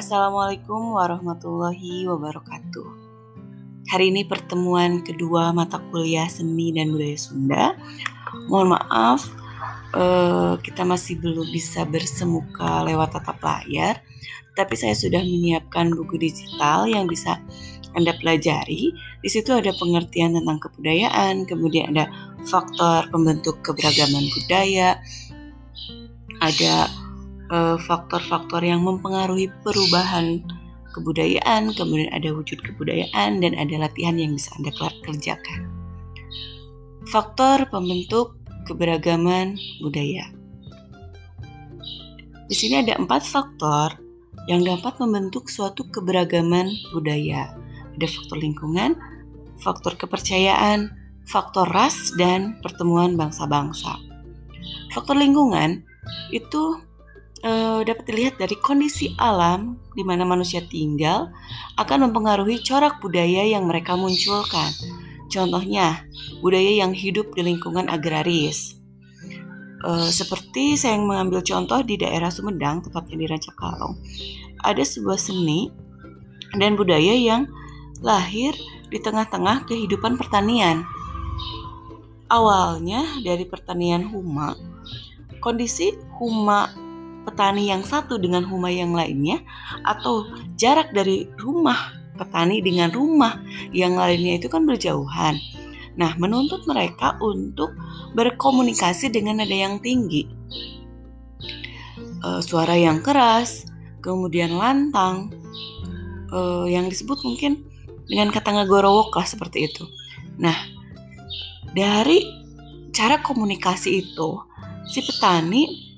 Assalamualaikum warahmatullahi wabarakatuh. Hari ini pertemuan kedua mata kuliah seni dan budaya Sunda. Mohon maaf, eh, kita masih belum bisa bersemuka lewat tatap layar, tapi saya sudah menyiapkan buku digital yang bisa anda pelajari. Di situ ada pengertian tentang kebudayaan, kemudian ada faktor pembentuk keberagaman budaya, ada faktor-faktor yang mempengaruhi perubahan kebudayaan, kemudian ada wujud kebudayaan, dan ada latihan yang bisa Anda kerjakan. Faktor pembentuk keberagaman budaya. Di sini ada empat faktor yang dapat membentuk suatu keberagaman budaya. Ada faktor lingkungan, faktor kepercayaan, faktor ras, dan pertemuan bangsa-bangsa. Faktor lingkungan itu uh, dapat dilihat dari kondisi alam di mana manusia tinggal akan mempengaruhi corak budaya yang mereka munculkan. Contohnya, budaya yang hidup di lingkungan agraris. Uh, seperti saya yang mengambil contoh di daerah Sumedang, tepatnya di Rancakalong, ada sebuah seni dan budaya yang lahir di tengah-tengah kehidupan pertanian. Awalnya dari pertanian huma, kondisi huma petani yang satu dengan rumah yang lainnya atau jarak dari rumah petani dengan rumah yang lainnya itu kan berjauhan. Nah, menuntut mereka untuk berkomunikasi dengan nada yang tinggi. E, suara yang keras, kemudian lantang, e, yang disebut mungkin dengan kata ngagorowok lah seperti itu. Nah, dari cara komunikasi itu, si petani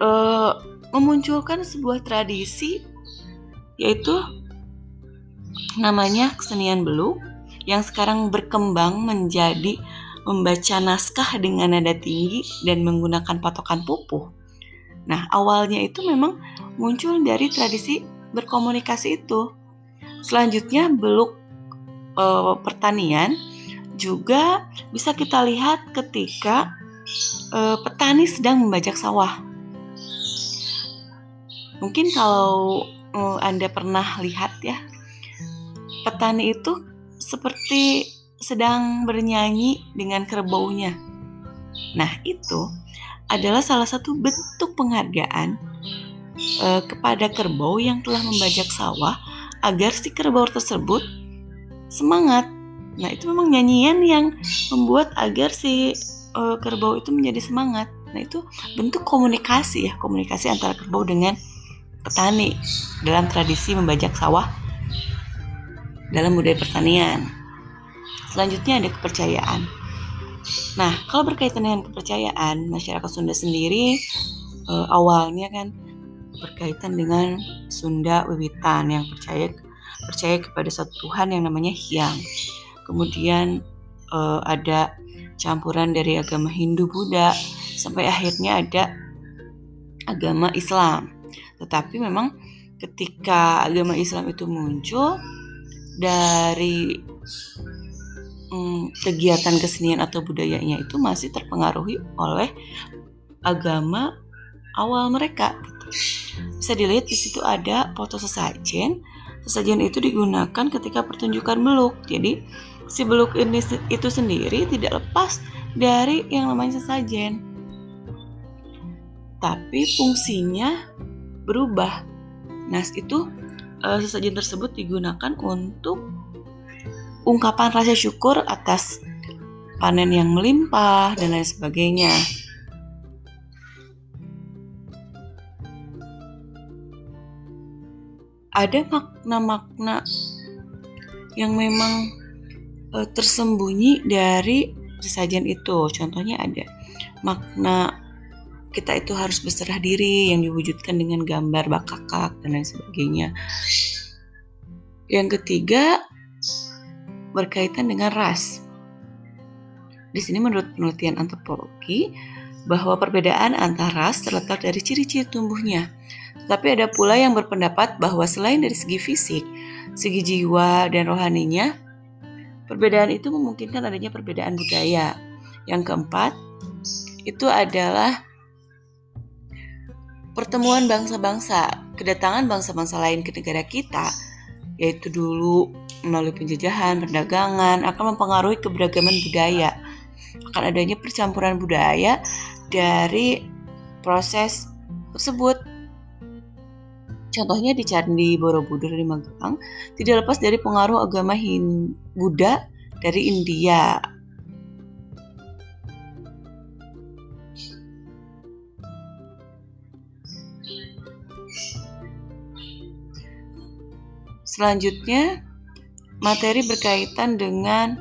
uh, memunculkan sebuah tradisi yaitu namanya kesenian beluk yang sekarang berkembang menjadi membaca naskah dengan nada tinggi dan menggunakan patokan pupuh. Nah, awalnya itu memang muncul dari tradisi berkomunikasi itu. Selanjutnya beluk e, pertanian juga bisa kita lihat ketika e, petani sedang membajak sawah. Mungkin kalau uh, Anda pernah lihat ya, petani itu seperti sedang bernyanyi dengan kerbaunya. Nah, itu adalah salah satu bentuk penghargaan uh, kepada kerbau yang telah membajak sawah agar si kerbau tersebut semangat. Nah, itu memang nyanyian yang membuat agar si uh, kerbau itu menjadi semangat. Nah, itu bentuk komunikasi ya, komunikasi antara kerbau dengan petani dalam tradisi membajak sawah dalam budaya pertanian. Selanjutnya ada kepercayaan. Nah, kalau berkaitan dengan kepercayaan, masyarakat Sunda sendiri e, awalnya kan berkaitan dengan Sunda Wiwitan yang percaya percaya kepada satu Tuhan yang namanya Hyang. Kemudian e, ada campuran dari agama Hindu Buddha sampai akhirnya ada agama Islam. Tetapi memang ketika agama Islam itu muncul dari hmm, kegiatan kesenian atau budayanya itu masih terpengaruhi oleh agama awal mereka. Gitu. Bisa dilihat di situ ada foto sesajen. Sesajen itu digunakan ketika pertunjukan beluk. Jadi si beluk ini itu sendiri tidak lepas dari yang namanya sesajen. Tapi fungsinya berubah. Nah, itu uh, sesajen tersebut digunakan untuk ungkapan rasa syukur atas panen yang melimpah dan lain sebagainya. Ada makna-makna yang memang uh, tersembunyi dari sesajen itu. Contohnya ada makna kita itu harus berserah diri yang diwujudkan dengan gambar bakakak dan lain sebagainya. Yang ketiga berkaitan dengan ras. Di sini menurut penelitian antropologi bahwa perbedaan antar ras terletak dari ciri-ciri tumbuhnya. Tapi ada pula yang berpendapat bahwa selain dari segi fisik, segi jiwa dan rohaninya, perbedaan itu memungkinkan adanya perbedaan budaya. Yang keempat, itu adalah pertemuan bangsa-bangsa, kedatangan bangsa-bangsa lain ke negara kita, yaitu dulu melalui penjajahan, perdagangan, akan mempengaruhi keberagaman budaya. Akan adanya percampuran budaya dari proses tersebut. Contohnya di Candi Borobudur di Magelang, tidak lepas dari pengaruh agama Hindu Buddha dari India. Selanjutnya, materi berkaitan dengan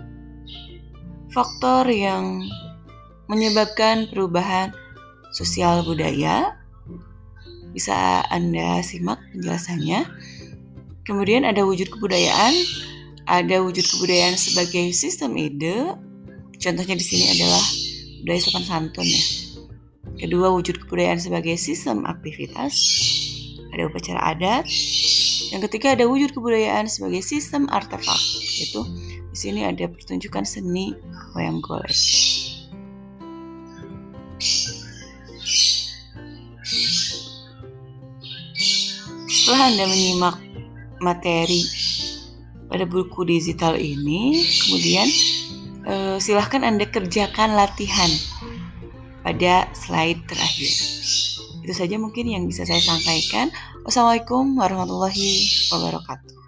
faktor yang menyebabkan perubahan sosial budaya. Bisa Anda simak penjelasannya. Kemudian ada wujud kebudayaan, ada wujud kebudayaan sebagai sistem ide. Contohnya di sini adalah budaya sopan santun ya. Kedua, wujud kebudayaan sebagai sistem aktivitas. Ada upacara adat, yang ketiga ada wujud kebudayaan sebagai sistem artefak, yaitu di sini ada pertunjukan seni wayang golek. Setelah Anda menyimak materi pada buku digital ini, kemudian eh, silahkan Anda kerjakan latihan pada slide terakhir. Itu saja mungkin yang bisa saya sampaikan. Wassalamualaikum warahmatullahi wabarakatuh.